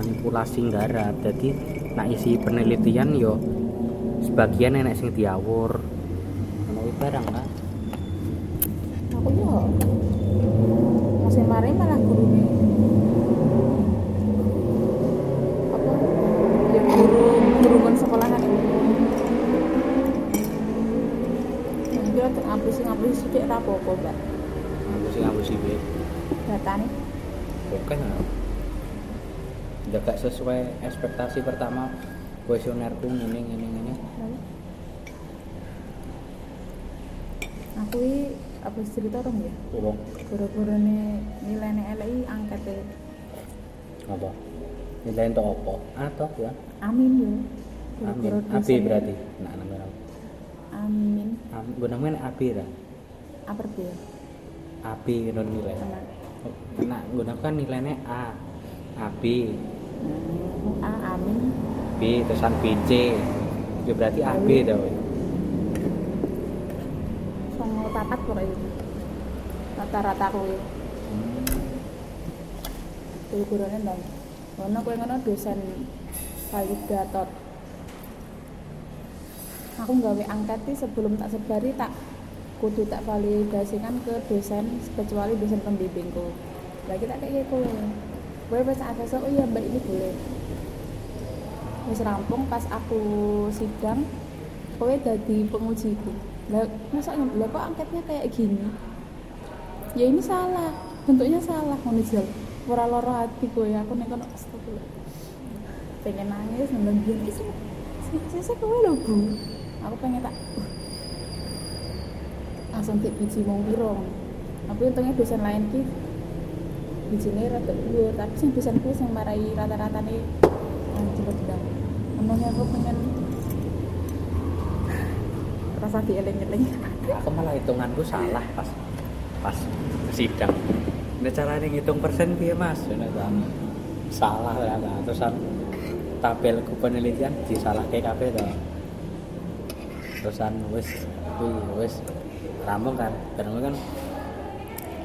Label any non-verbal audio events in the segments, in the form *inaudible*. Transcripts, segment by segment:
manipulasi garap jadi nak isi penelitian yo sebagian enek sing diawur. Kuwi barang kan aku yo masih mari malah gurune. Apa? Ya guru guru kon sekolahan untuk ngapusi ngapusi sithik ra apa-apa, Mbak. aku sih piye Datane oke lah udah gak sesuai ekspektasi pertama kuesionerku ngene ngene ngene Aku iki apa cerita dong ya? wong Gara-gara nilai LI angkat e. apa? Nilai untuk apa? Atau ya Amin yo. amin. Abi dosen- berarti? Nah namanya Amin. Am- gue namanya abi lah Apa dia? abi non nilai. Anak. nah gunakan nilainya A AB A amin. B terusan BC ya berarti AB tau Songo papat pokoknya. Rata-rata kuwi. Guru-gurune ndang. Ono kowe ngono dosen validator. Aku nggawe angket iki sebelum tak sebari tak kudu tak validasikan ke dosen kecuali dosen pembimbingku. Lagi tak kayak kowe. Kowe wis akses oh iya Mbak ini boleh. Wis rampung pas aku sidang kowe dadi pengujiku. Lah masa lah kok angketnya kayak gini? Ya ini salah, bentuknya salah ngono jel. Ora loro hati kowe aku nek kono astagfirullah. Pengen nangis nembang biyen iki sih kowe lho Bu. Aku pengen tak uh, langsung tik biji wong piro. Tapi untungnya dosen lain ki bijine rada dhuwur, tapi sing dosenku sing marai rata-ratane anjir sedang. Emangnya aku pengen rasa dieling-eling. aku malah hitunganku salah pas pas sidang ini caranya ngitung persen piye mas ta. salah ya terusan tabelku penelitian disalah kabeh to terusan wis kuwi wis rampung kan bareng kan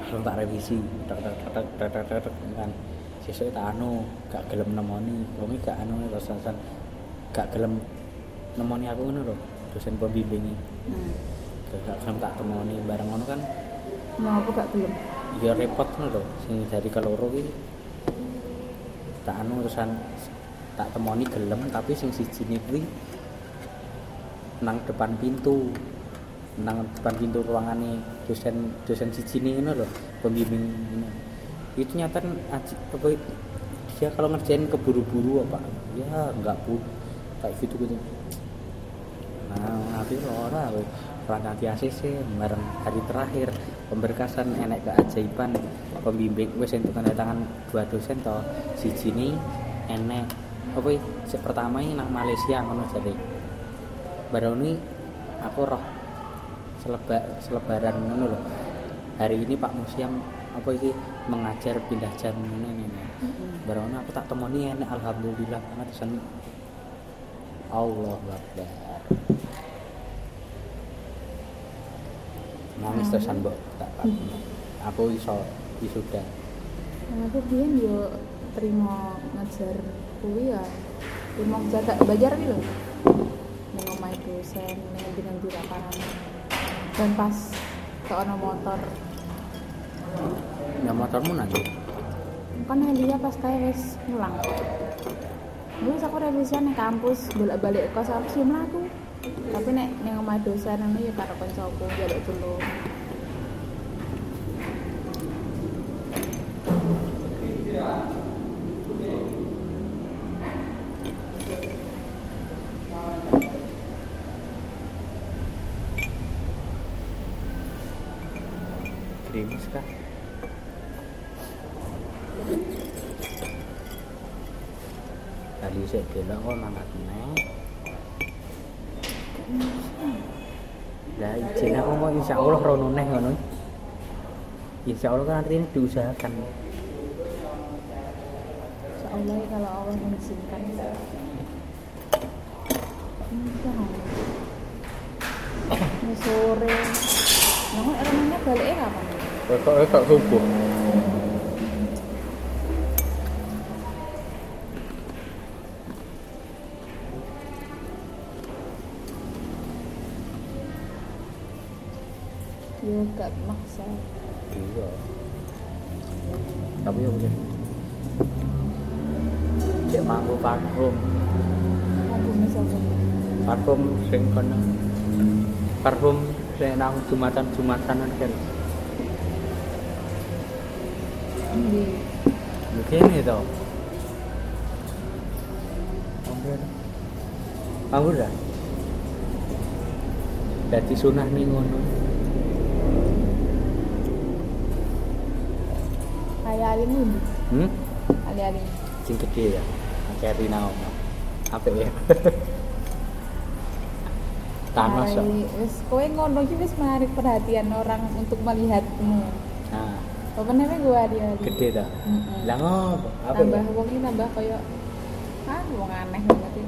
belum tak revisi tek tek tek tek tek tek, tek, kan. Sesuk tak anu gak gelem nemoni. Wong iki gak anu terusan gak gelem nemoni aku ngono lho dosen pembimbing iki. Hmm. gak gelem tak temoni bareng ngono kan. Nah, aku gak belum. ya repot ngono lho sing dari keloro ki tak anu terusan tak temoni gelem tapi sing siji kuwi nang depan pintu nang depan pintu ruangane dosen dosen siji ini ngono lho pembimbing ini. itu nyata apa dia kalau ngerjain keburu-buru apa ya enggak bu kayak gitu gitu. Nah nanti ora nanti ACC bareng hari terakhir pemberkasan enek keajaiban pembimbing wis entuk tanda tangan dua dosen to siji ini enek apa sing pertama ini nang Malaysia ngono jadi. Baru ini aku roh seleba, selebaran ngono lho. Hari ini Pak Musiam apa iki mengajar pindah jam ini. Ini baru ini aku tak temoni enek alhamdulillah banget terusan Allah Akbar. Nangis terusan mbok. Tak tak. Aku iso wisuda. Nah, aku biyen yo terima ngajar kuwi ya. Terima jaga belajar iki lho. Ning omahe dosen, dengan lapangan. Dan pas ke ono motor, ya motormu nanti kan Helia pas kae wis mulang. Wis aku revisian ning kampus, bolak-balik kos aku sih mlaku. Tapi nek ning omahe dosen ngono ya karo kancaku njaluk tulung. Gerimis kah tadi saya bilang kok mangkat nek Lah izin aku mau insya Allah rono neh ngono. Insya Allah kan ini diusahakan. Insyaallah ya kalau Allah mengizinkan. Ini sore. Namun elemennya baliknya kapan? Letak-letak sopor maksa. Tidak parfum. Parfum sing kena Parfum sing nang jumatan-jumatan kan. Di mungkin itu Kamu dah? Jadi sunah nih ngono. ali-ali Hmm? ali-ali Sing gede ya. Cari nao. Apa ya? Thanos. wis kowe ngono iki wis menarik perhatian orang untuk melihatmu Apa namanya gue ali-ali gede dah. Lah ngopo? Apa tambah ya? wong ini tambah koyo ah wong aneh banget ya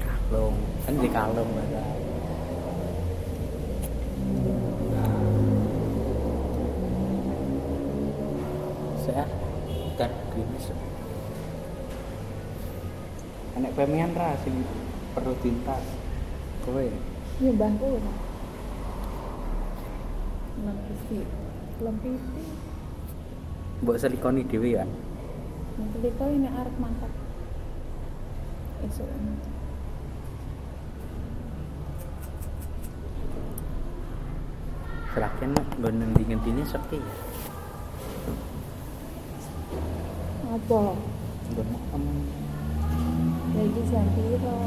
Kalung. Kan di kalung bahasa. Saya dan gini se- Enek pemian ra sing perlu tintas. Kowe iya ya Belum pipi belum pipi mbok selikoni dhewe ya. kedua ini arep mangkat esok Seraken nggon ngendi-ngendine sepi ya. apa Nggon makem. lagi jam piro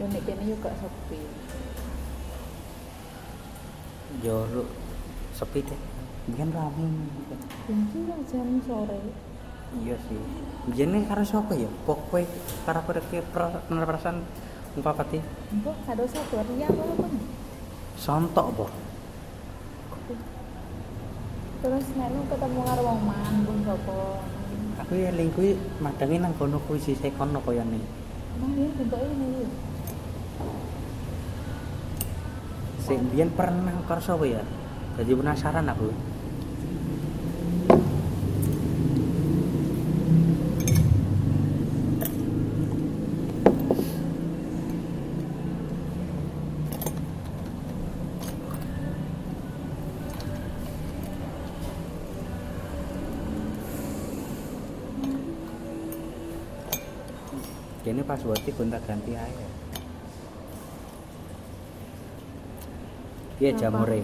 yo nek kene yo gak sepi Yo lu sepi deh. Bikin rame. Benci lah jam sore Iya sih. Jene karo sapa ya? Pokoknya karo perke perasaan umpapati Mbok kado satu Ria apa apa sontok po. terus nek lu ketemu karo wong manggung sapa Aku ya ling kuwi madangi nang kono kuwi sise kono koyane. Emang dia bentuk ini Sing biyen pernah sapa ya? Jadi penasaran aku. Kene pas buat gonta ganti aja. Iya jamure.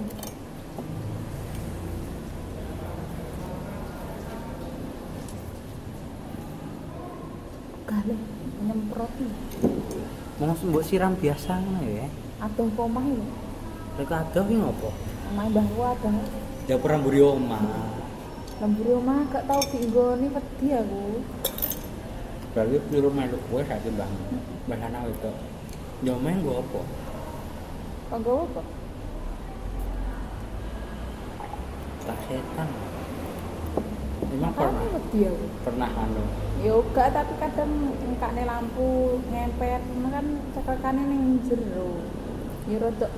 kali nyemprot nih Mau mbok siram biasa ngono ya. aduh pomah itu Lek adoh ki ngopo? omah bahwa ada Ya pernah mburi omah. lembur omah gak tau diinggoni wedi aku Berarti di rumah lu gue saja bang. Bahana itu. Nyomen gue apa? kagak apa Tak setan. Memang pernah aku pernah anu. yoga tapi kadang ngkakne lampu ngempet kan cekakane ning jero ya rada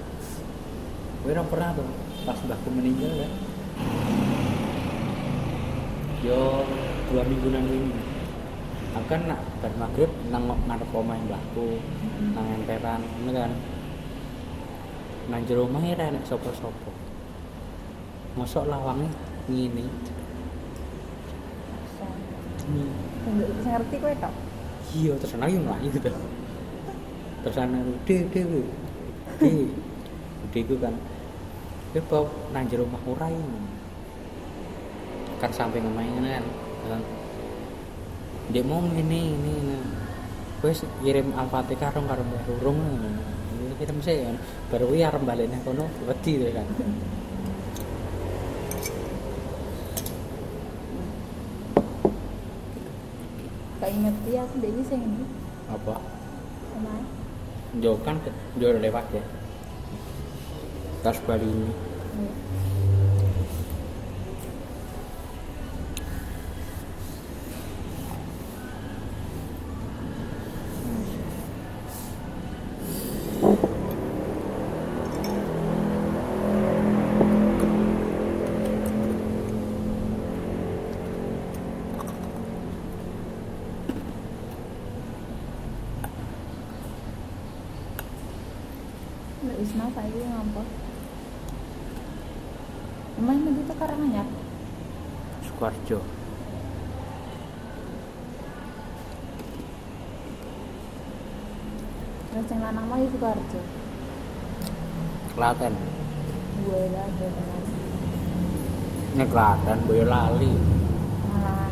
Gue ora pernah tuh pas mbahku meninggal ya. Yo dua minggu nang ini. Aku kan nak bar maghrib nang ngarep omah mbahku nang emperan ngono kan. Nang jero omah ya ora enek sapa-sapa. Mosok lawange ngene. bisa ngerti kowe tok Iya, terus yang melayu gitu. Terus anak udah, udah, udah, udah, udah itu kan. Dia bawa nanjir rumah urai. Kan sampai ngemain kan. kan. Dia mau ini, ini, ini. Wes kirim al-fatihah rong karo mbah rurung. Kirim sih kan. Baru kuwi arep nang kono wedi kan. Dia aku sing ini Apa? omahe Jauh kan, jauh lewat ya. Tas Bali ini. Iya. Sukoharjo Terus yang lanang mau itu Sukoharjo. Klaten lah gue tenan. ini Klaten Boyolali Malah.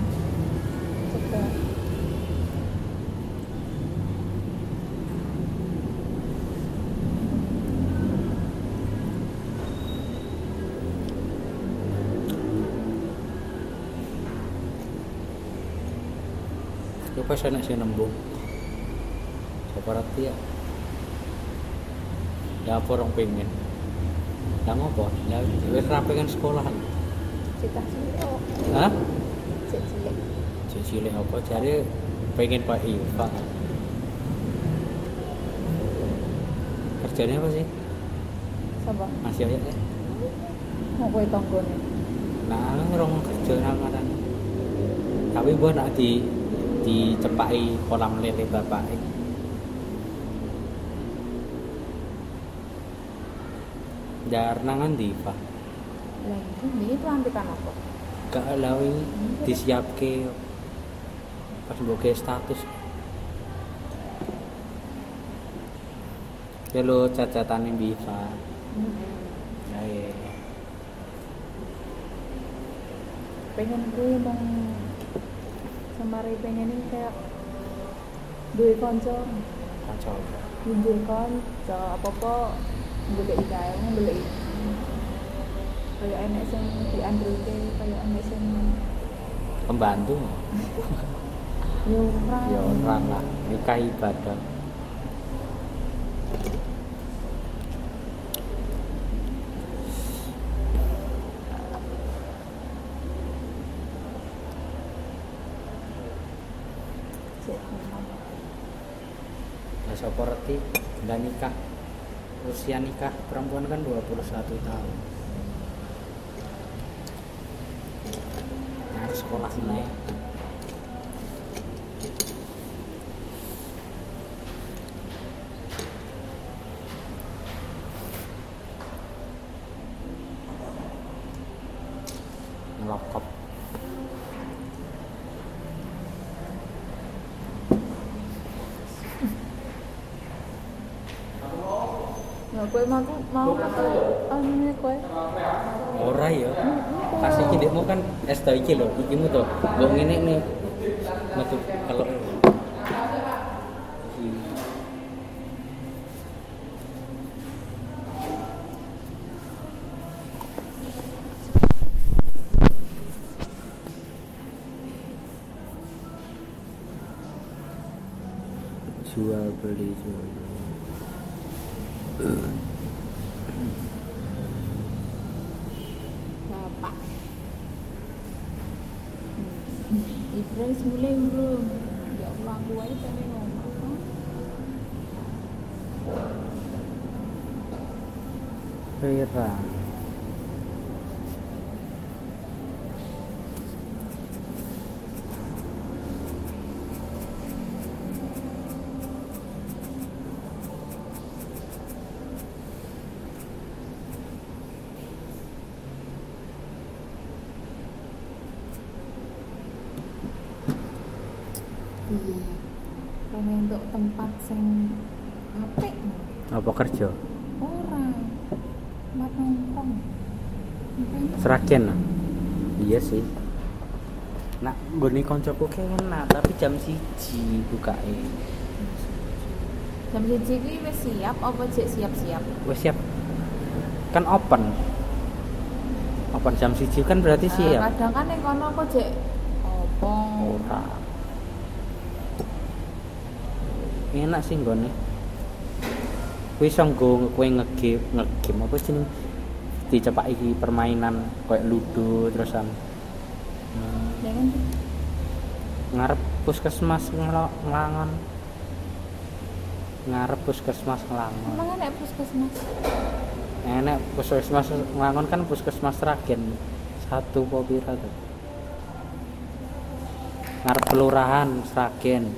Pas enak sih nembung? Siapa rati ya? Ya apa orang pengen? Ya ngopo? Ya wis ra pengen sekolah. Cita cilik. hah? Cek cilik. Cek cilik apa? Jadi pengen Pak Iva. Kerjanya apa sih? Sapa? masih aja ya? Mau kowe tanggone. nah orang kerja nang tapi buat nak di dicepai kolam lele bapak Dar nangan di Pak. Lah, ini itu antikan apa? Gak lawi disiapke pas mbok status. Ya lo cacatane Biva. Ya iya. pengen gue mong semari pengen ini kayak duwe kanca Kacau. duwe kanca apa-apa golek wong golek kaya enek sing diandrulke kaya enek sing Pembantu. *laughs* yo ora Ya orang lah. Nikah ibadah. Cek, memang. Nah, siapa reti nggak nikah usia nikah perempuan kan 21 tahun. Nah, sekolah naik Ya kowe mau mau apa anu kowe? ora ya. Pas iki dekmu kan es tau iki lho ikimu to. Mbok ngene nih metu kalau jual beli jual beli Bapak. Ibran mulai belum. Ya Allah aku aja pengen ngomong. Pera. Iya. Pengen untuk tempat sing apik. Apa kerja? Mat nongkrong. Seragen. ah? Iya sih. Nak nggone koncoku enak, tapi jam siji bukae. Jam siji kuwi wis siap apa jek siap-siap? Wes siap. Kan open. Open jam siji kan berarti Eh, siap. kadang kan ning kono kok jek opo? Ora. Enak sih nggone. Kuwi iso nggo kowe ngegame ngegame apa jeneng? Dicepaki permainan kayak ludo terusan hmm, Ya kan? ngarep puskesmas ngelangon ngarep puskesmas ngelangon Emang enek puskesmas? enek puskesmas ngelangon kan puskesmas Ragen. Satu pira tuh ngarep kelurahan Sragen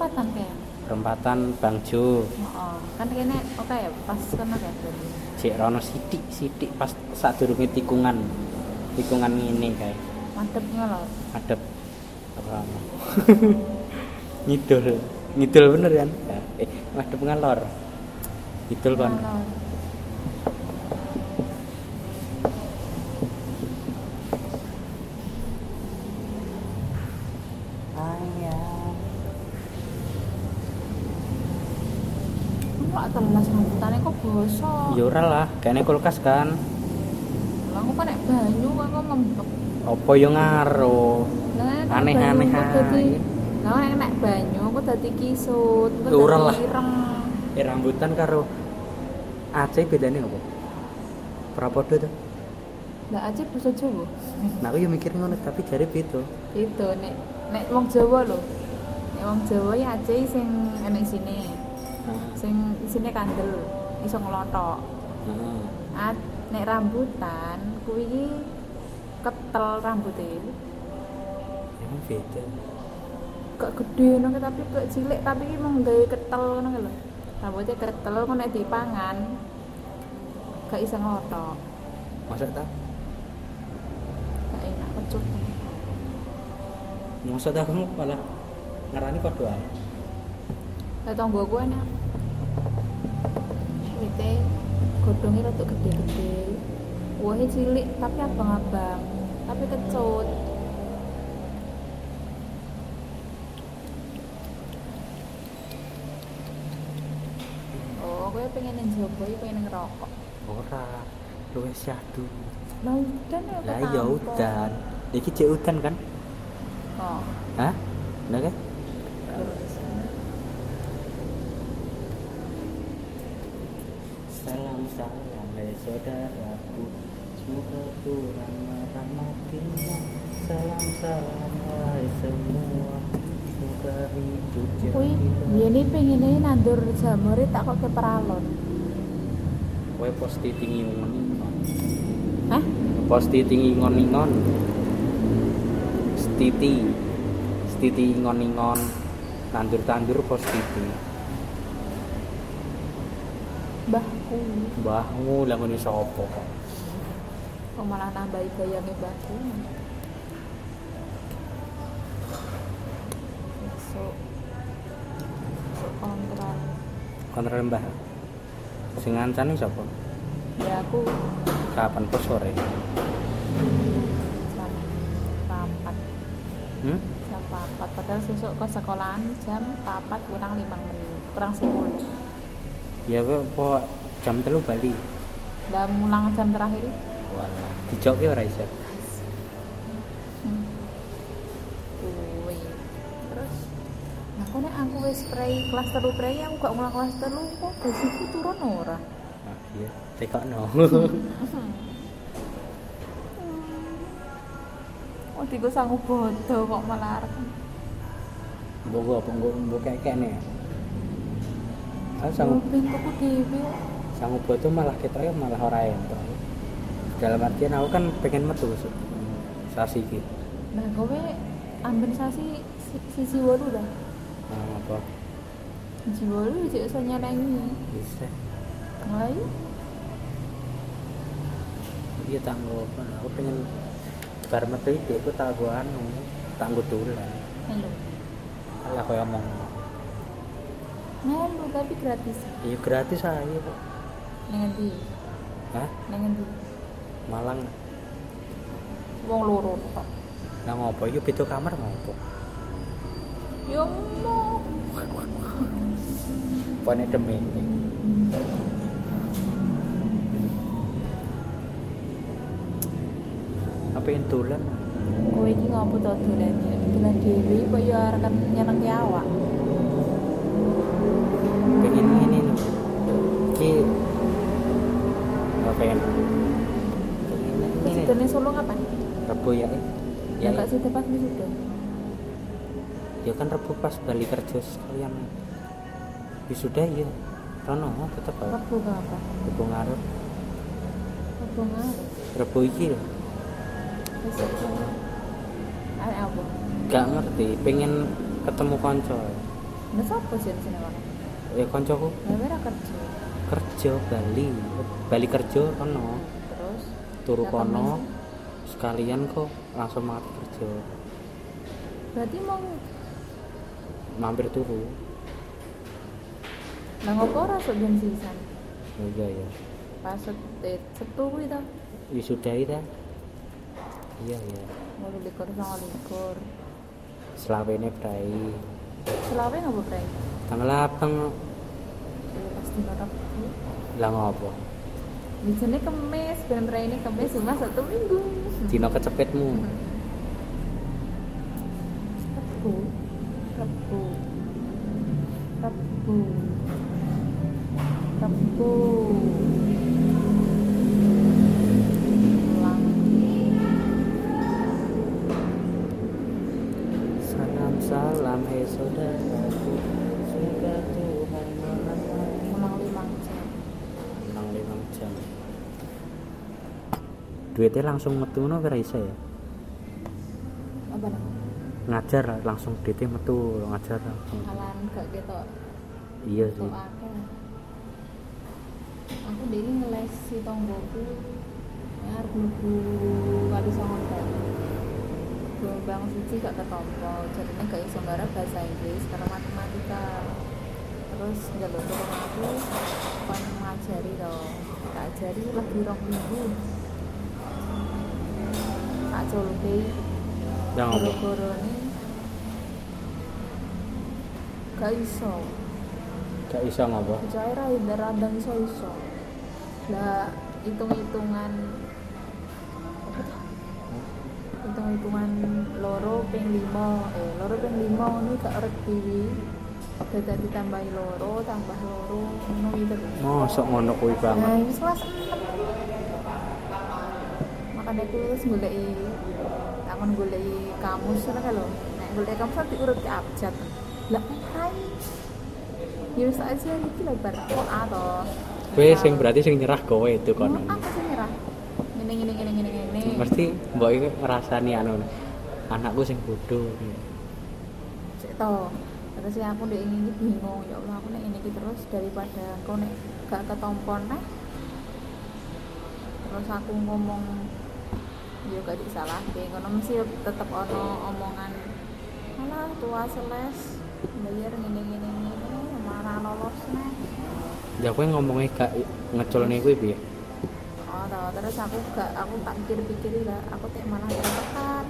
Perempatan kayak. perempatan Bang Jo Heeh. Kan kene oke ya pas kena ya berarti. cek rono sidik sidik pas saat durunge tikungan tikungan ini kayak Mantepnya loh. adep apa *laughs* ngidul ngidul bener kan eh madep ngalor ngidul kan Ngalor. Kok bosok. ya ora lah kayaknya kulkas kan Lah kan nek banyu kok kok membek. opo yo ngaruh Lah nek Aneh-aneh banyu kok dadi ae. Lah nek nek banyu kok dadi kisut, kok Ya ora dadi lah. ireng. eh rambutan karo Aceh bedanya apa? Prapodo tuh. Lah aja basa Jawa. Nah aku yo mikir ngono tapi jare beda. Itu nek nek wong Jawa lho. Nek wong Jawa ya Aceh sing enek sini. Nah, Sing isine kandel, iso ngelotok. nah. Ah, nek rambutan kuwi ketel rambutnya Emang beda. gak gede nang tapi gak cilik tapi mau gawe ketel ki lho. Rambutnya ketel kok nek dipangan gak iso ngelotok. Masa tak? Gak enak kecut. Masa tak kamu malah ngarani kok doa. Lah gue enak. Wite godhongnya rada gede-gede. Wohe cilik tapi abang-abang, tapi kecut. Oh, gue pengen njobo iki pengen ngerokok. Ora, luwes syahdu. Lah udan ya Lah ya udan. Iki cek udan kan? Oh. Hah? Bener kan? Salam salam hai saudaraku Semoga Tuhan merahmatimu. Salam salam hai semua. Semoga hidup Kuwi jadi biyen pengen nandur jamure tak kok ke peralon. Kowe posti tinggi ngon-ngon Hah? Posti tinggi ngon-ngon Stiti. Stiti ngon-ngon Tandur-tandur postiti Mbahku. Mbahmu lah ngene sapa kok Kok malah nambahi bayangnya mbahku. Besok. Kontrol. kontrol mbah sing ngancani sapa Ya aku. Kapan? Pos sore? Jam papat hmm? jam papat padahal sesuk ke sekolahan jam papat kurang lima menit kurang sepuluh ya kok po jam telu bali? Dan mulang jam terakhir. Walah dijoki ora iso. Hmm. Terus? Nah kok nek aku wis spray kelas telu spray aku gak ngulang kelas telu kok gajiku turun ora. ah, iya tekokno. *laughs* Oh, tiga sanggup bodoh kok malah gua apa mbok mbok kayak kene Ah, sanggup pintuku dhewe. sanggup itu malah kita ya malah ora entuk dalam artian aku kan pengen metu sasi iki Nah, kowe ambensasi si- sisi walu dah. nah, apa Sisi walu jek iso nyelengi. bisa Lah iya. tanggo aku pengen bar metu iki aku tak gua anu tanggo dolan Halo. alah koyo ngomong Melu tapi gratis. iya gratis aja kok Nang endi? hah Nang endi? Malang Wong loro tok. Nah ngopo yuk beda kamar ngopo? Yo mau. Pone demi Apa yang tulen? Kowe iki ngopo to dolan? Dolan dhewe kok yo arep nyenengke awak. Pengen ini nih. Ki Apa pengen? Ini idone Solo kapan? Rebu ya eh. Ya Ya, gak sih tepat wisuda. ya kan rebu pas balik kerja sekalian Wisuda ya Rono tetep ae. Rebu kapan? Rebu ngarep Rebu ngarep. Rebu iki lho Wis Ayo apa? Gak ngerti, pengen ketemu konco Nah, sapa sih kono? Ya koncoku Lah ora kerja. kerja Bali. Bali kerja kono. Terus? Turu kono. sekalian kok langsung mati kerja. Berarti mau mampir turu. Lah ngopo ora sok jam sisan? oh iya iya. Pas eh, setu kuwi ta. itu iya iya. Mau likur sama likur. selawene brai. Selawe ngopo prei? Tanggal lapang Ya pasti notok. lah ngopo Bijane kemis, ben prei ini kemis cuma satu minggu. dino kecepetmu Rebu. Rebu. Rebu. Rebu. Duitnya langsung metu no kira iso ya Apa ngajar langsung duitnya metu ngajar langsung Alan gak gitu. iya sih. Aku dini ngeles si tonggoku harus mlebu kali songon Bali. Gelombang siji gak ketompo, jadinya gak iso nggarap bahasa Inggris karena matematika. Terus njaluk tolong aku kon ngajari to. Tak ajari lagi rong minggu tak jolpe yang apa? Gorone gak iso. Gak iso ngapa? Saya ra radang iso iso. Lah hitung-hitungan hitung-hitungan loro ping lima. Eh loro ping lima ini gak reti dadi ditambahi loro tambah loro ngono iki. Terus sok ngono kuwi banget nah wis kelas kan aku wis golek takon golek kamus ngono lho. Nek golek kamus kan diurut ke abjad. Lah rai ya wis aja iki lho bar. Kok a to? Kowe sing berarti sing nyerah kowe itu kono aku sing nyerah? Ngene ngene ngene ngene ngene. Mesti mbok iki ngrasani anu. Anakku sing bodoh sik to. Terus ya aku ndek ini bingung ya Allah aku nek ini terus daripada aku nek gak ketompon nah terus aku ngomong ya gak disalah ngono mesti tetep ono omongan alah tua seles bayar ngene ngene ngene marah lolos neh ya kowe ngomongnya gak ngeculne kuwi piye oh toh, terus aku gak aku tak pikir-pikir lah aku tak malah tertekan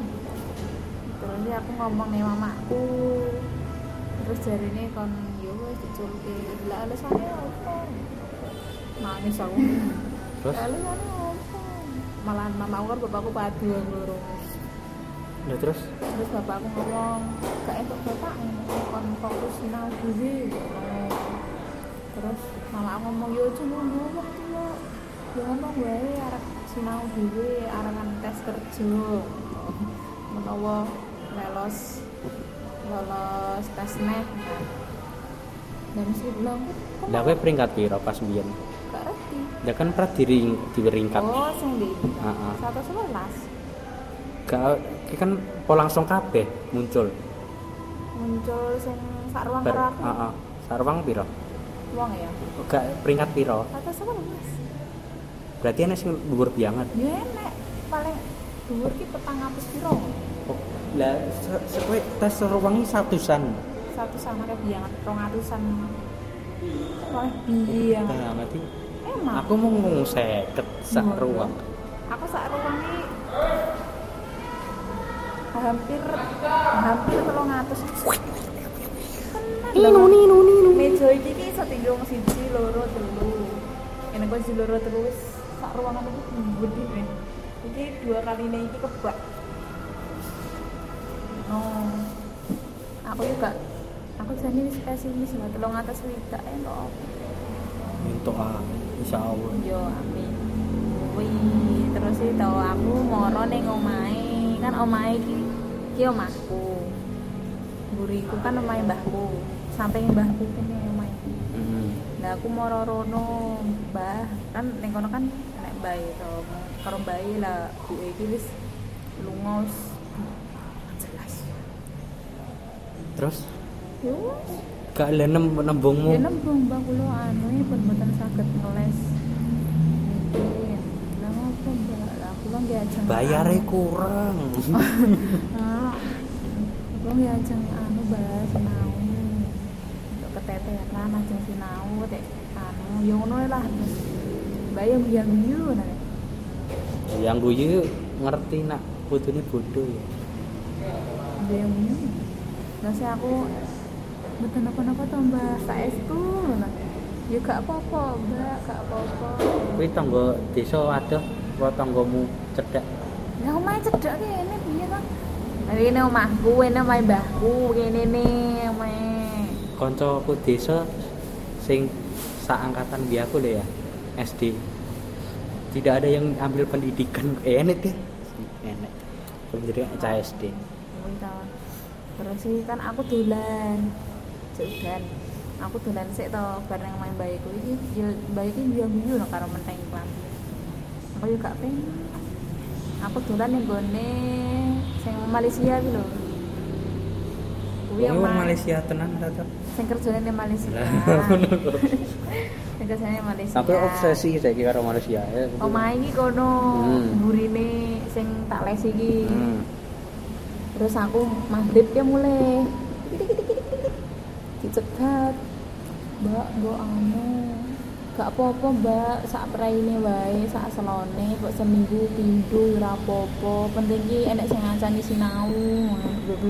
terus aku ngomong nih mamaku. Terus jari ini kon yo wis diculke lah alasannya apa? Nangis aku. Terus? Alasannya apa malahan mamaku kan bapakku padu yang lurus ya terus? Terus bapakku ngomong gak entuk bapak kon fokus sinau dhewe terus mama aku ngomong yo cuma ngomong tuh ya ngomong wae arek sinau dhewe arekan tes kerja. Menawa lolos lolos tes neh dan mesti bilang lah kowe peringkat piro? Pas ngerti ya kan pernah diri diringkat oh sing di Heeh. satu sebelas. Gak ki kan po langsung kabeh muncul? Muncul sing sak ruang karo aku. heeh. Sarwang piro? Uang ya? Gak peringkat piro? Satu sebelas. Berarti ana sing dhuwur banget. Ya enek paling dhuwur ki petang atus piro? Oh, lah se- se- kowe tes sarwangi satusan. Satu sama kayak biangan rong atusan. Paling biang banget iki. Emang? Aku mau ngomong seket sak ruang. Aku sak ruang ini hampir hampir telung atus. Ninu ninu ninu meja iki ki iso wong siji loro telu. Ini kok si loro terus sak ruangan itu gede men. Iki dua kali ini iki kebak. Oh aku juga aku jadi spesialis lah telung atas widak entok untuk ah insya Allah Yo amin. Wih, terus sih tau aku moro ning omahe. Kan omahe iki iki omahku. Buriku kan omahe mbahku. Samping mbahku kene omahe. Mm-mm. Lah aku moro rono, Mbah. Kan ning kono kan nek mbah to. Karo mbah lah buke iki wis lunga wis jelas. terus Yo, gak le nem nembungmu Ya nembung mbak kula anu e pun mboten saged ngeles. Lah ngopo mbak? Lah kula nggih ajeng. bayare kurang *laughs* Ah. Kula nggih ajeng anu mbak sinau. Untuk keteteran ajeng sinau tek anu yo ngono lah. Mbak yang biyen-biyen nah. yang guyu ngerti nak putune bodoh ya Yang Nah, saya aku betul apa-apa tuh mbak, nah. Ya gak apa-apa mbak, gak apa-apa. kuwi tangga desa adoh apa tanggamu cedhak Lah omahe cedhak kene piye to? Ini omahku, ini omahe mbahku, kene ne omahe. kancaku desa sing seangkatan biaku lho ya SD tidak ada yang ambil pendidikan eh, enek deh enek pendidikan SD to. Terus sih kan aku dolan. Dolan. Aku dolan sik to bareng main bayiku iki ya bayi iki yo yo karo menteng klambi. Aku yo gak pengen. Aku dolan ning gone sing Malaysia iki lho. Kuwi omah Malaysia tenan ta Cok? sing kerjane ning Malaysia. Lah, ngono kok. Sing kerjane ning Malaysia. Aku obsesi saiki karo Malaysia ya. Omah iki kono Hmm. burine sing tak les iki. Hmm. terus aku maghrib ya mulai dicegat mbak mbak anu gak apa-apa mbak sak praine wae sak selone kok seminggu pindho ora apa-apa penting ki enek sing ngancani sinau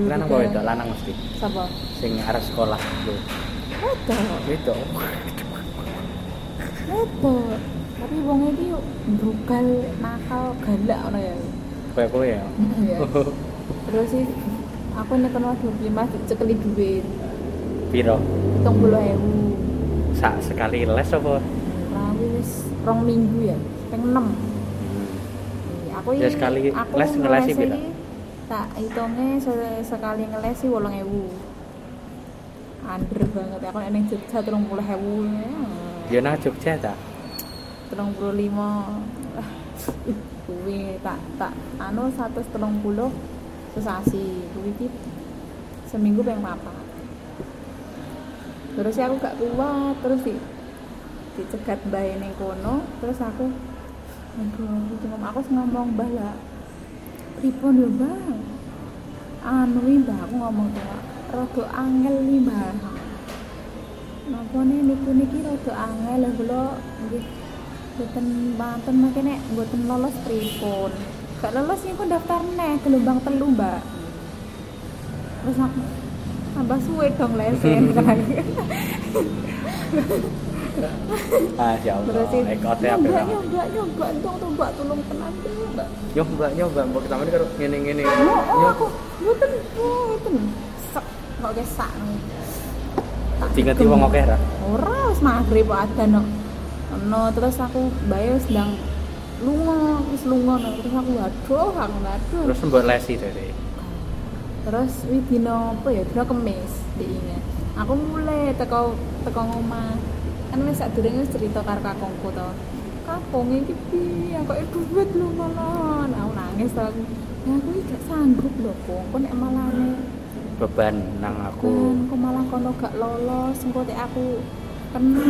Lanang apa wedok? Lanang mesti. sapa Sing arep sekolah lho. wedok Wedok. wedok tapi wong iki yo brugal nakal galak ngono ya Kayak kowe ya. Iya. terus sih aku neken waduh lima cekeli duit Piro? hitung puluh ewu Sak sekali les apa? Rawi wis rong minggu ya peng enam Hmm. aku Ya, sekali aku les ngelesi iki tak hitungnya se- sekali ngeles sih wolong ewu under banget aku nek ning Jogja telung puluh ewu Ya nang Jogja ta? telung puluh lima kuwi tak tak anu satu telung puluh sesasi kuwi seminggu peng papat terus aku gak kuat terus di dicegat mbah ning kono terus aku aduh cuma aku ngomong mbah lah pripun yo mbah? Anu mbah aku ngomong tuh rada angel nih mbah. Napa nih niku niki rada angel lah kula nggih mboten banten makene mboten lolos pripun. Gak lolos niku daftar neh gelombang telu mbak. Terus aku tambah suwe dong lesen Ah, ya Allah. terus Ekote apa nyoba ya? nyoba nyoba tuh mbak tolong tenan mbak Yo mbak nyoba mbok sampean karo ngene-ngene. oh, oh Yo. aku mboten mboten sak kok kesak Dingeti wong akeh ra? ora wis kok ada no no terus aku bae wis ndang lunga wis lunga no. terus aku waduh aku waduh Terus mbok lesi dhewe. Terus wi dino apa ya? Dino kemis diingat aku mulai teko teko ngomah. Kan wis sadurunge wis cerita karo kakungku to. Kakung iki piye? Kok e duit lho malah. Nah, aku nangis to. Aku ya aku gak sanggup lho kong. Kok nek malane Beban nang aku. kan kok malah kono gak lolos. Engko tek aku kena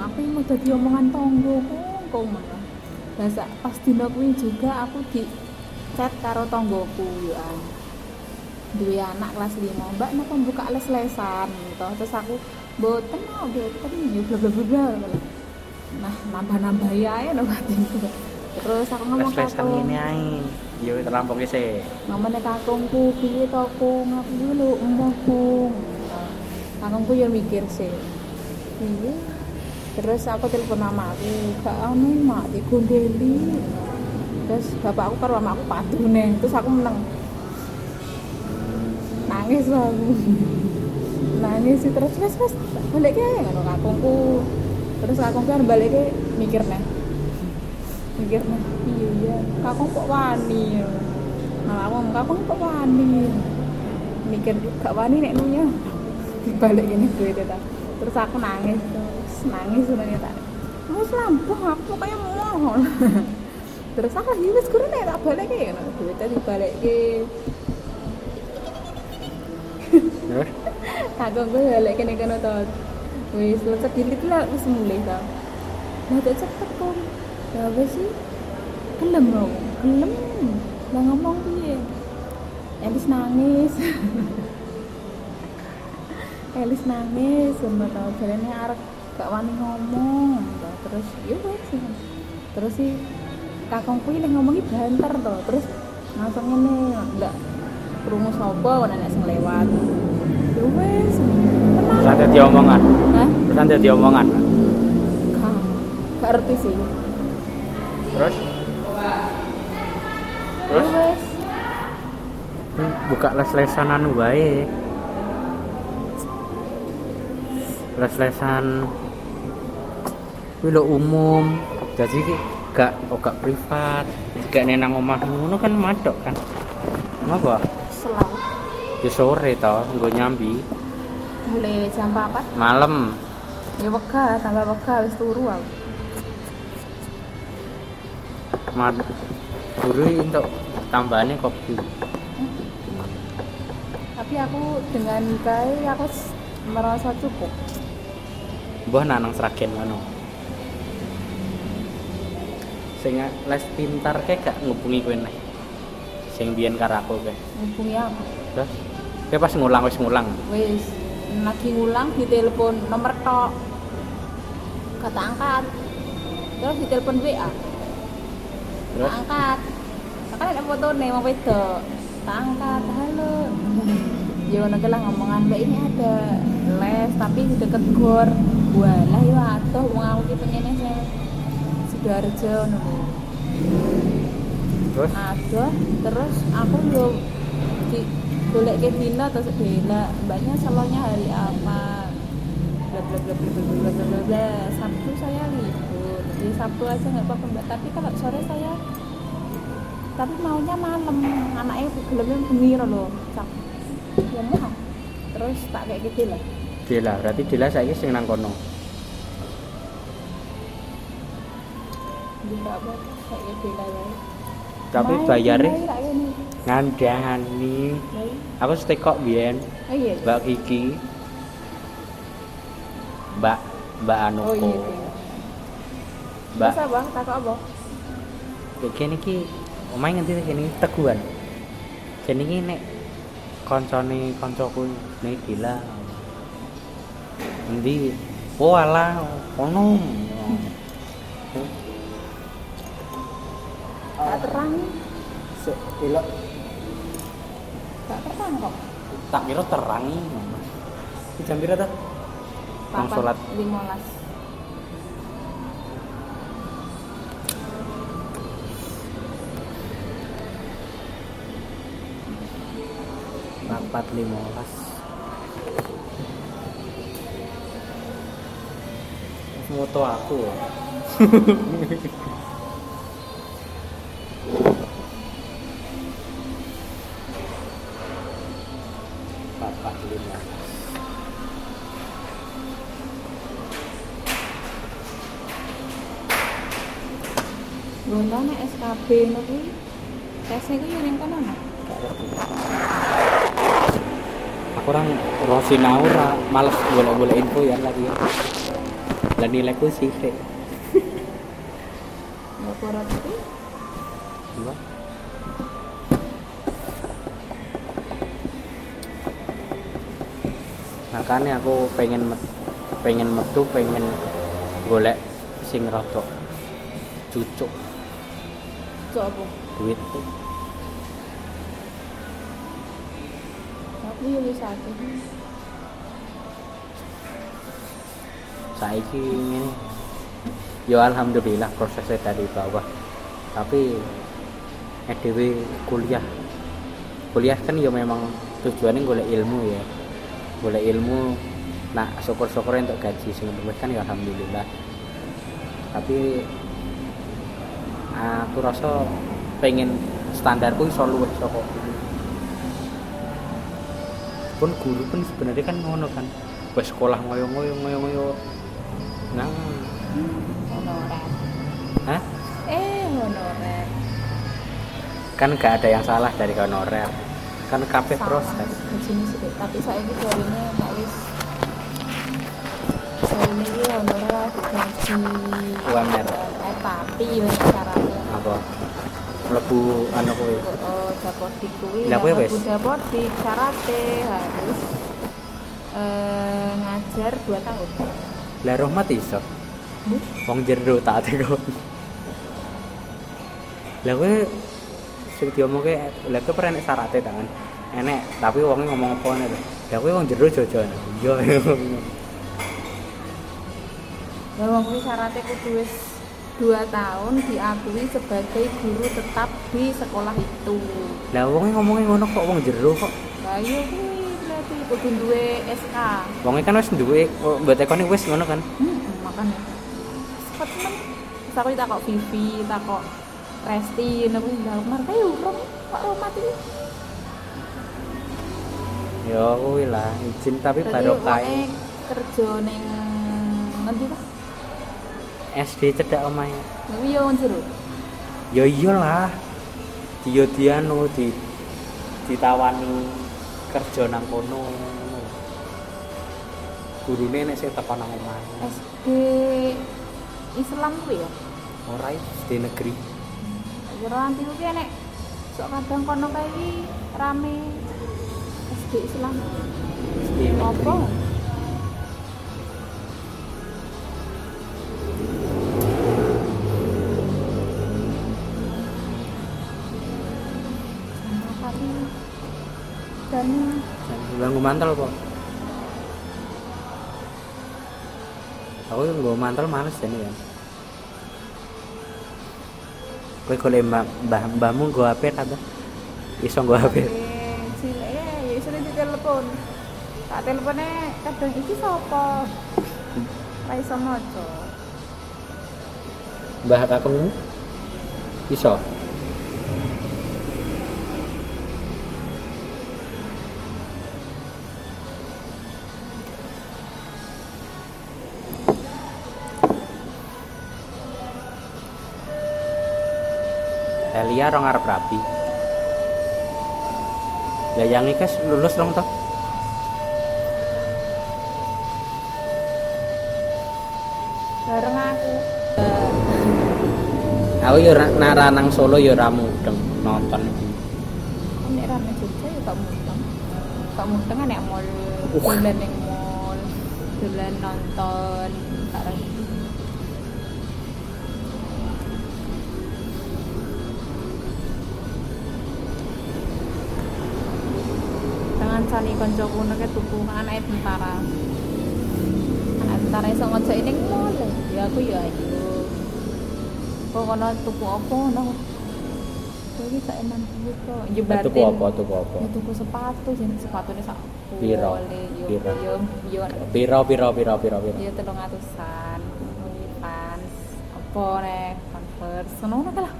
aku mau dadi omongan tonggo kong. Kong malah. Lah sak- pas dino kuwi juga aku di chat karo tonggoku yo duwe anak kelas 5 mbak napa buka les-lesan gitu. Terus aku boten mau boten ya bla bla bla nah nambah-nambah ya ya no batinku terus aku ngomong Les-lesan kakung ngene ae. Yo terlampau sih. ngomongnya kakungku piye to kung? Aku dulu emoh kung. Kakungku ya mikir sih iya terus aku telepon mamaku gak anu mak digondeli terus bapakku karo mamaku padu nih. Terus aku meneng nangis aku nangis sih terus terus terus. Balik ke ngono kakungku terus kakungku kan balik ke mikir nih mikir nih iya iya. Kakung kok wani nah aku ngomong kakung kok wani mikir gak wani nek nunya dibalik ini duit ta terus aku nangis terus nangis sebenarnya tak. Mau selampung aku kayak mohon. *laughs* Terus aku lagi wis kurang nek tak balik ya nah, duitnya dibalik ke Terus kakak gue balik kene kene to wis lecet dilit lah wis mulai to nah tak cepet kok ya wis sih? Gelem mau gelem. Ngomong piye? Elis nangis. *laughs* Elis nangis sama tau. Jarene arek gak wani ngomong. Toh. terus ya wis terus sih kakang kuwi lek ngomongi banter to terus langsung ngene ndak krungu sapa ana sing lewat. Ya wis terus ada diomongan Hah? terus ada diomongan Gak, gak ngerti sih. terus? Terus? Ya wes. Buka les-lesan anu wae. Les-lesan kuwi umum. Jadi gak oh, gak privat. Gak nenang omahmu ngono kan madok kan. Ngapa. Di sore tau nggo nyambi. Mulai jam 4 malam. Ya wega, tambah wega wis turu aku. mad guru untuk tambahannya kopi. Tapi aku dengan kai aku merasa cukup. mbah nanang seragen ngono. Sing les pintar kayak gak ngubungi kowe neh? Sing biyen karo aku kae. Hubungi aku. terus kowe pas ngulang wis ngulang Wis lagi ngulang di telepon nomor tok. Kata angkat. Terus di telepon WA. terus angkat. Kan ada foto nih mau. Tak angkat. Halo. Ya ki lah ngomongan Mbak ini ada les tapi di deket gor. Walah ya atuh wong aku ki pengennya sing Sidoarjo ngono. terus Aduh, terus aku yo di golek ke dina terus bela mbaknya selalunya hari apa? Bla bla bla bla bla bla bla bla bla. Sabtu saya libur. Jadi sabtu aja nggak apa-apa mbak. Tapi kalau sore saya tapi maunya malam. Anaknya gelemnya bengi loh cak. Ya mau terus tak kayak gitu lah. Dila berarti Dila saiki sing nang kono? Juga apa? Kayak ya tapi Main, bayarnya main, ini. ngandani Main. aku setekok biyen oh iya Mbak Kiki Mbak Mbak Anuko oh iya iya. Mbak Bisa bang, takut apa? Kayak kene iki omahe ngendi sih kene teguhan. Iki nek koncone kancaku nek gila. Endi? Oh alah, ono. Delok. Tak terang kok. Tak kira terang iki. Si jam pira ta? Nang salat 15. papat limolas moto aku *laughs* Ngono kuwi. Tesnya kuwi yang kono no. aku orang roh sinau ra males golek-golek info ya lagi ya lah nilaiku sih kayak Laporan itu dua makanya aku pengen met- pengen metu pengen golek sing rada cucuk cok apa? duit. Aku yo wis akeh. saiki ngene. Ya alhamdulillah prosesnya dari bawah. Tapi EDW kuliah. Kuliah kan ya memang tujuannya golek ilmu ya. Golek ilmu nah syukur-syukur untuk gaji sing kan ya alhamdulillah. Tapi aku rasa pengen standarku iso luwih saka guru. pun guru pun sebenarnya kan ngono kan wes sekolah ngoyo-ngoyo ngoyo-ngoyo nah Honorer. hah Eh, honorer. kan gak ada yang salah dari honorer kan Sama. proses Gajine sithik, tapi saiki jarine nek wis jarine iki honore digaji UMR. Eh, tapi wis syaratnya apa mlebu anu kuwi Oh, dapodik kuwi. Lah, kuwi wis? dapodik syaratnya harus eh, ngajar 2 tahun. lah rahmat iso Hmm? wong jero tak teko lah kowe sing diomongke lah kowe pernah enek syaratnya kan enek tapi wonge ngomong apa lah kowe wong jero jojo iya Ya wong kuwi syaratnya kudu wis 2 tahun diakui sebagai guru tetap di sekolah itu. lah wonge ngomongnya ngono kok wong jero kok Lah iya berarti kudu duwe SK. wonge kan wis duwe oh, mbok tekoni wis ngono kan Hmm. Cepet men. Terus aku takok Vivi, takok Resti, kuwi lah mereka yo kok romat iki. ya kuwi lah izin tapi kae kerja ning ngendi ta? SD cedak omahe Kuwi yo jero. ya iyalah dia dia anu di ditawani kerja nang kono gurune nek sing teko nang omahe SD Islam kuwi ya. ora SD negeri Kira nanti kuwi nek sok kadang kono kae iki rame SD Islam. SD Apa? Tapi dan Bang mantel kok aku yang gue mantel males ya nih ya golek mbah mbah mbahmu nggo HP ta, Mbah? Iso nggo HP. cilik ya ya iso ditelepon. Tak telepone kadang iki sapa? Ra iso maca. Mbah kakengmu? Iso. Elia rong arep rapi. Ya yang iki lulus dong toh? Bareng aku. *laughs* Aku yo ra- nara nang Solo yo ra mudeng nonton. Nek rame Jogja ya gak mudeng. Gak mudeng kan nek mall dolan ning mall, dolan nonton, Jangan cari koncoku nek tuku anake tentara. Anak tentara iso ngojek ning mall. Ya aku ya ayo. Kok kono tuku apa ngono? Iki sak eman duit kok. Jebatin. Tuku apa tuku apa? Ya tuku sepatu sih sepatune sak Piro? Piro? yo Piro piro piro piro piro. yo telung atusan Vans apa nek Converse ngono lah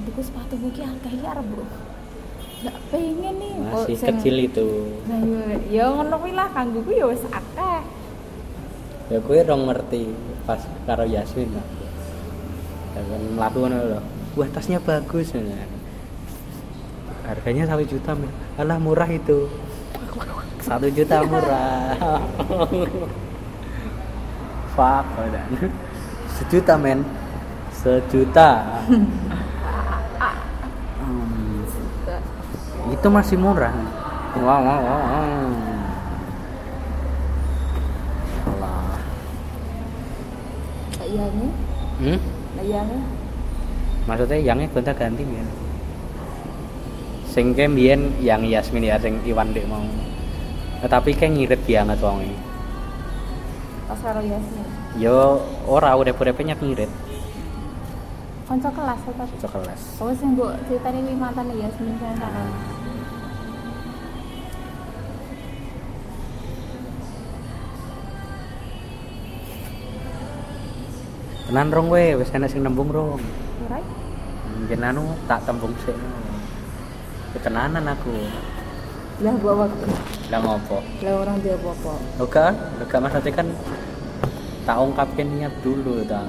tuku sepatu iki harganya arep bro nggak pengen nih Oh, Masih sing- kecil itu. nah yo yo ngono kuwi lah kanggo ku yo wis akeh Ya kowe rong ngerti pas karo Yasmin lah. Ya kan mlaku ngono lho. Wah, tasnya bagus. Nah. Harganya satu juta, men. Alah murah itu. Satu juta murah. *laughs* Fuck. Sejuta, men. Sejuta. *laughs* Hmm, itu masih murah. Wow, wow, wow. wow. Alah. layane Hmm? layane Maksudnya yangnya gonta ganti ya. Sing ke mbiyen yang Yasmin ya sing Iwan Dek mau. Tetapi kayak ngirit banget wonge. pas karo Yasmin Yo ora urip-uripe nyet ngirit kanca kelas iso kelas. Oh, sing mbok critane kuwi mantane Yasmin kan karo Tenan rong kowe wis enek sing nembung rong. ora Mungkin anu tak tembung sik. Ketenanan aku. lah bawa waktu Lah ngopo? lah orang dia apa Oke, oke maksudnya kan tak ungkapkan niat dulu ta.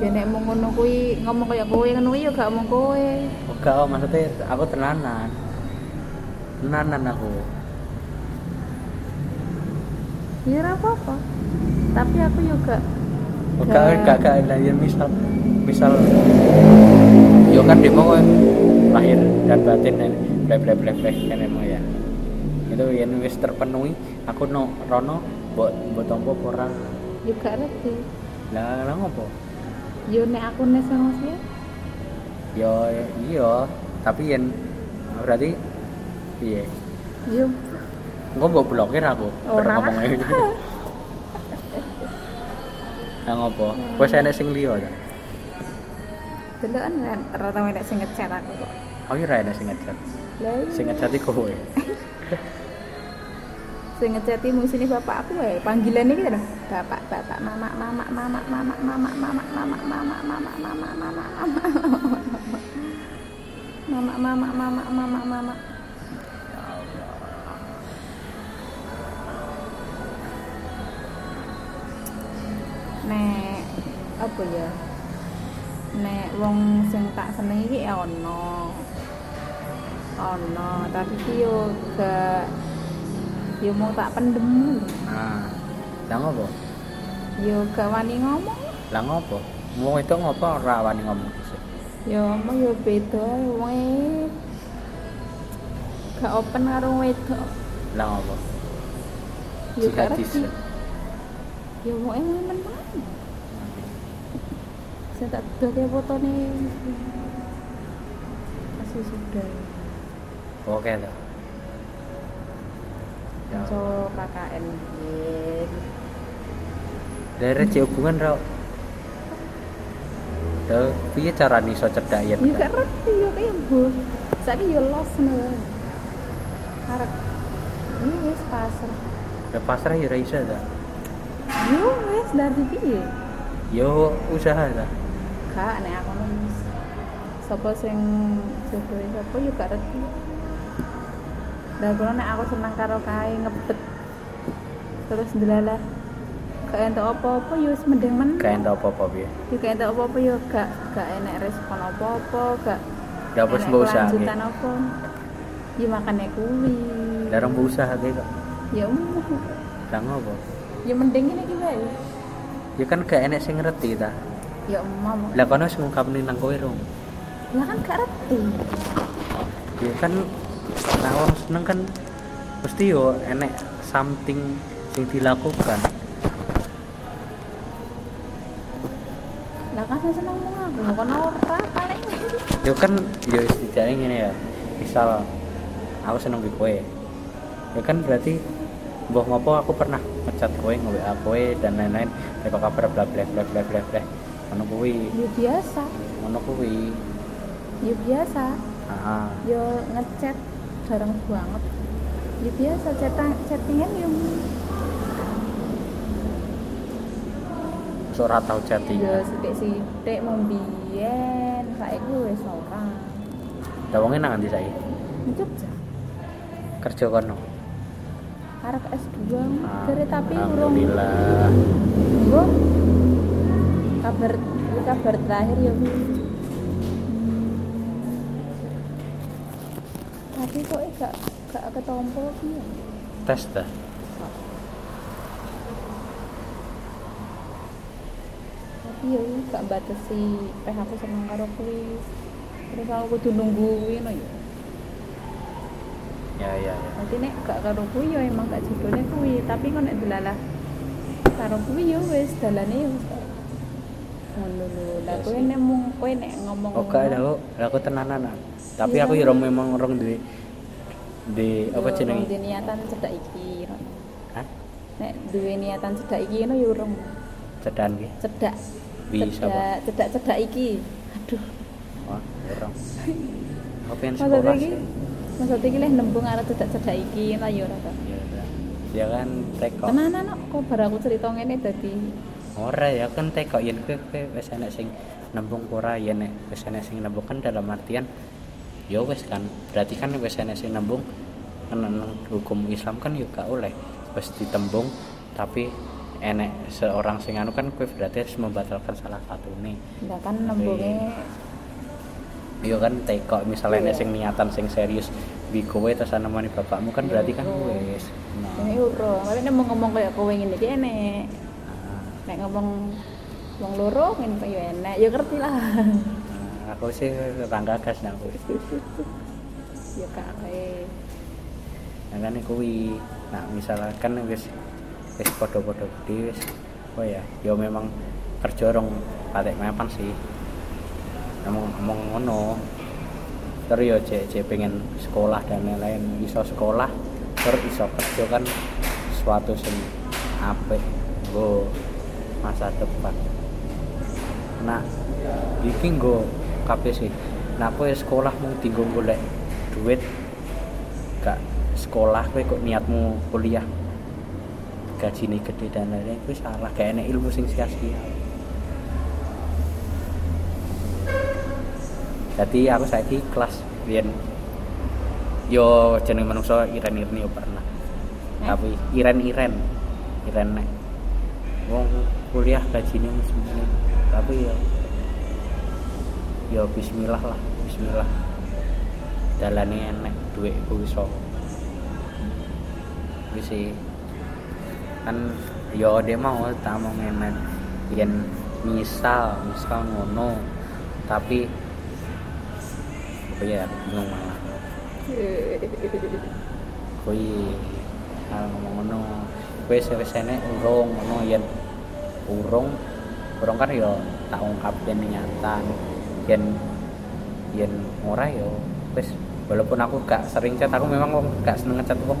Ya nek mau ngono kuwi ngomong kaya kowe ngono ya gak omong kowe. Oke, maksudnya aku tenanan. tenanan aku ya apa-apa tapi aku juga Oh, Gak. gak gak gak lah ya misal misal yo kan demo kok lahir dan batin dan bla bla bla bla kan emang ya. Itu yang wis terpenuhi aku no rono buat buat tompo ora? Juga ngerti. Lah lah ngopo? Yo nek aku nek sama sih yo iya tapi yang berarti iya yo. Engko mbok blokir aku. Ora. ngomong *laughs* ngene. Lah ngopo? Wes enek sing liya ta? dulu kan rata nek sing ngechat aku kok Oh iya enek sing ngechat. Sing ngechat iku kowe. sing ngechat mu sini bapak aku wae panggilannya gitu loh bapak bapak mama mama mama mama mama mama mama mama mama mama mama mama mama mama mama mama nek apa ya nek wong sing tak seneng iki ya ono ono tapi ki yo gak yo mau tak pendem. Nah. Lah ngopo? yo gak wani ngomong Lah ngopo? Wong itu ngopo ora wani ngomong yo mau yo beda wong gak open karo wedok Lah ngopo? yo gak ngerti yo e men saya tak dodol ya foto nih. Masih sudah. Oke lah so KKN Daerah hmm. hubungan rau Tuh, piye cara nih so cerdak ya? Ya rapi ya kayak bu Tapi ya lost nih Harap Ini wis pasrah. Ya pasrah ya Raisa dah Yo wis dari piye? Yo usaha dah Kak, nek aku. Sapa sing jodohe sapa yo gak ngerti. Lah kula nek aku seneng karo kae ngebet. Terus ndelalah gak entuk apa-apa yo wis mending men. Kayak entuk apa-apa piye. Yo gak entuk apa-apa yo gak gak enek respon apa-apa, gak Lah wis enek mbok usaha. kelanjutan apa. Yo makane kuwi. Mbok usaha ki kok. Ya umum. Lah ngopo? Ya mending iki wae. Ya kan gak enek sing ngerti ta. Ya umum. Lah kono wis ngungkapne nang kowe rong. Lah kan gak ngerti. Ya kan nah orang seneng kan mesti yo enek something sing dilakukan. Lah kan saya seneng mau aku, kono ora paling. Yo kan yo setidaknya ngene ya. Misal aku seneng di kowe. Ya kan berarti mbah ngopo aku pernah ngecat kowe nge-WA kowe dan lain-lain kayak kabar bla bla bla bla bla bla. Kuwi, Ya biasa. ngono kuwi. Ya biasa. Ah, yo ngechat jarang banget ya biasa chatting chattingan yo so ora tau yo chattingan. sithik sithik mau biyen saiki wis ora Lah wong nang ndi saiki? Jogja Kerja kono. arek S2 Ah, tapi urung Alhamdulillah. Kabar kabar terakhir ya Bu. tapi kok eh gak gak ketompo piye Tes dah. tapi ya gak batasi peh aku seneng karo kuwi terus aku kudu nungguin ya Ya ya ya. nanti nek gak karo kuwi ya emang gak jodohnya kuwi tapi kok nek delalah karo kuwi ya wis dalane ya wis lho lah Ya kowe nek mung kowe nek ngomong ada kok. Lah aku tenanan. ah. Tapi Iya. aku ya memang rong di di apa jenenge? Duwe niatan cedak iki. Hah? nek duwe niatan cedak iki ngono ya urung Cedan ki. cedak Bisa, cedak cedak cedak iki aduh Wah, ya. Aku pengen maksudnya sekolah iki iki leh nembung arep cedak cedak iki lah ya ora Ya kan teko. tenanan kok bar aku cerita ngene dadi Ora ya kan teko yen kowe wis enek sing nembung ora yen wis enek sing nembung. Kan dalam artian ya wis kan berarti kan wis enek sing nembung kan hukum Islam kan yo gak oleh. Wis ditembung tapi enek seorang sing anu kan kowe berarti harus membatalkan salah satu nih lah kan nembunge Iya kan teko misalnya enek sing niatan sing serius bi kowe terus nemoni bapakmu kan berarti kan Iya. wis. Nah, Ini nek mau ngomong kayak kowe ngene iki enek. Nek ngomong wong loro ngene kok ya enek, ya ngerti lah. nah, aku sih rangga gas nah aku. Ya kae. nah kan kuwi nah misalkan wis wis podo-podo gede wis oh ya yo memang kerja rong patek mapan sih. Ngomong ngomong ngono. Terus yo cek cek pengen sekolah dan lain-lain. Iso sekolah terus iso kerja kan suatu sing apik nggo masa depan. Nah iki nggo kabeh sih. Nah kowe sekolah mung tinggal golek duit gak sekolah kowe kok niatmu kuliah? Gaji gede dan lain-lain itu salah gak enak ilmu sing sia-sia. Jadi aku saiki kelas biyen yo jeneng manungsa iren-iren yo pernah. Eh? tapi iren-iren iren nek. Wong kuliah gajinya semuanya tapi ya ya bismillah lah bismillah. Dalane enek duit ku iso. Wis sih. Kan ya dia mau tak mau ngemen yen misal misal ngono. Tapi apa ya bingung malah. *laughs* Kui hal ngomong ngono wis enek urung ngono yen urung. Urung kan ya tak ungkap yen nyata yen yen ora ya wis walaupun aku gak sering chat aku memang wong gak seneng ngechat wong.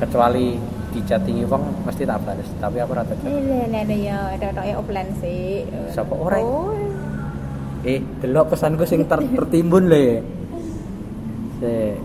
Kecuali dicatingi wong mesti tak balas tapi aku rata chat. Ini ada ya, ada ada offline sih. Siapa orang? Oh, eh delok pesanku sing ter tertimbun le. Se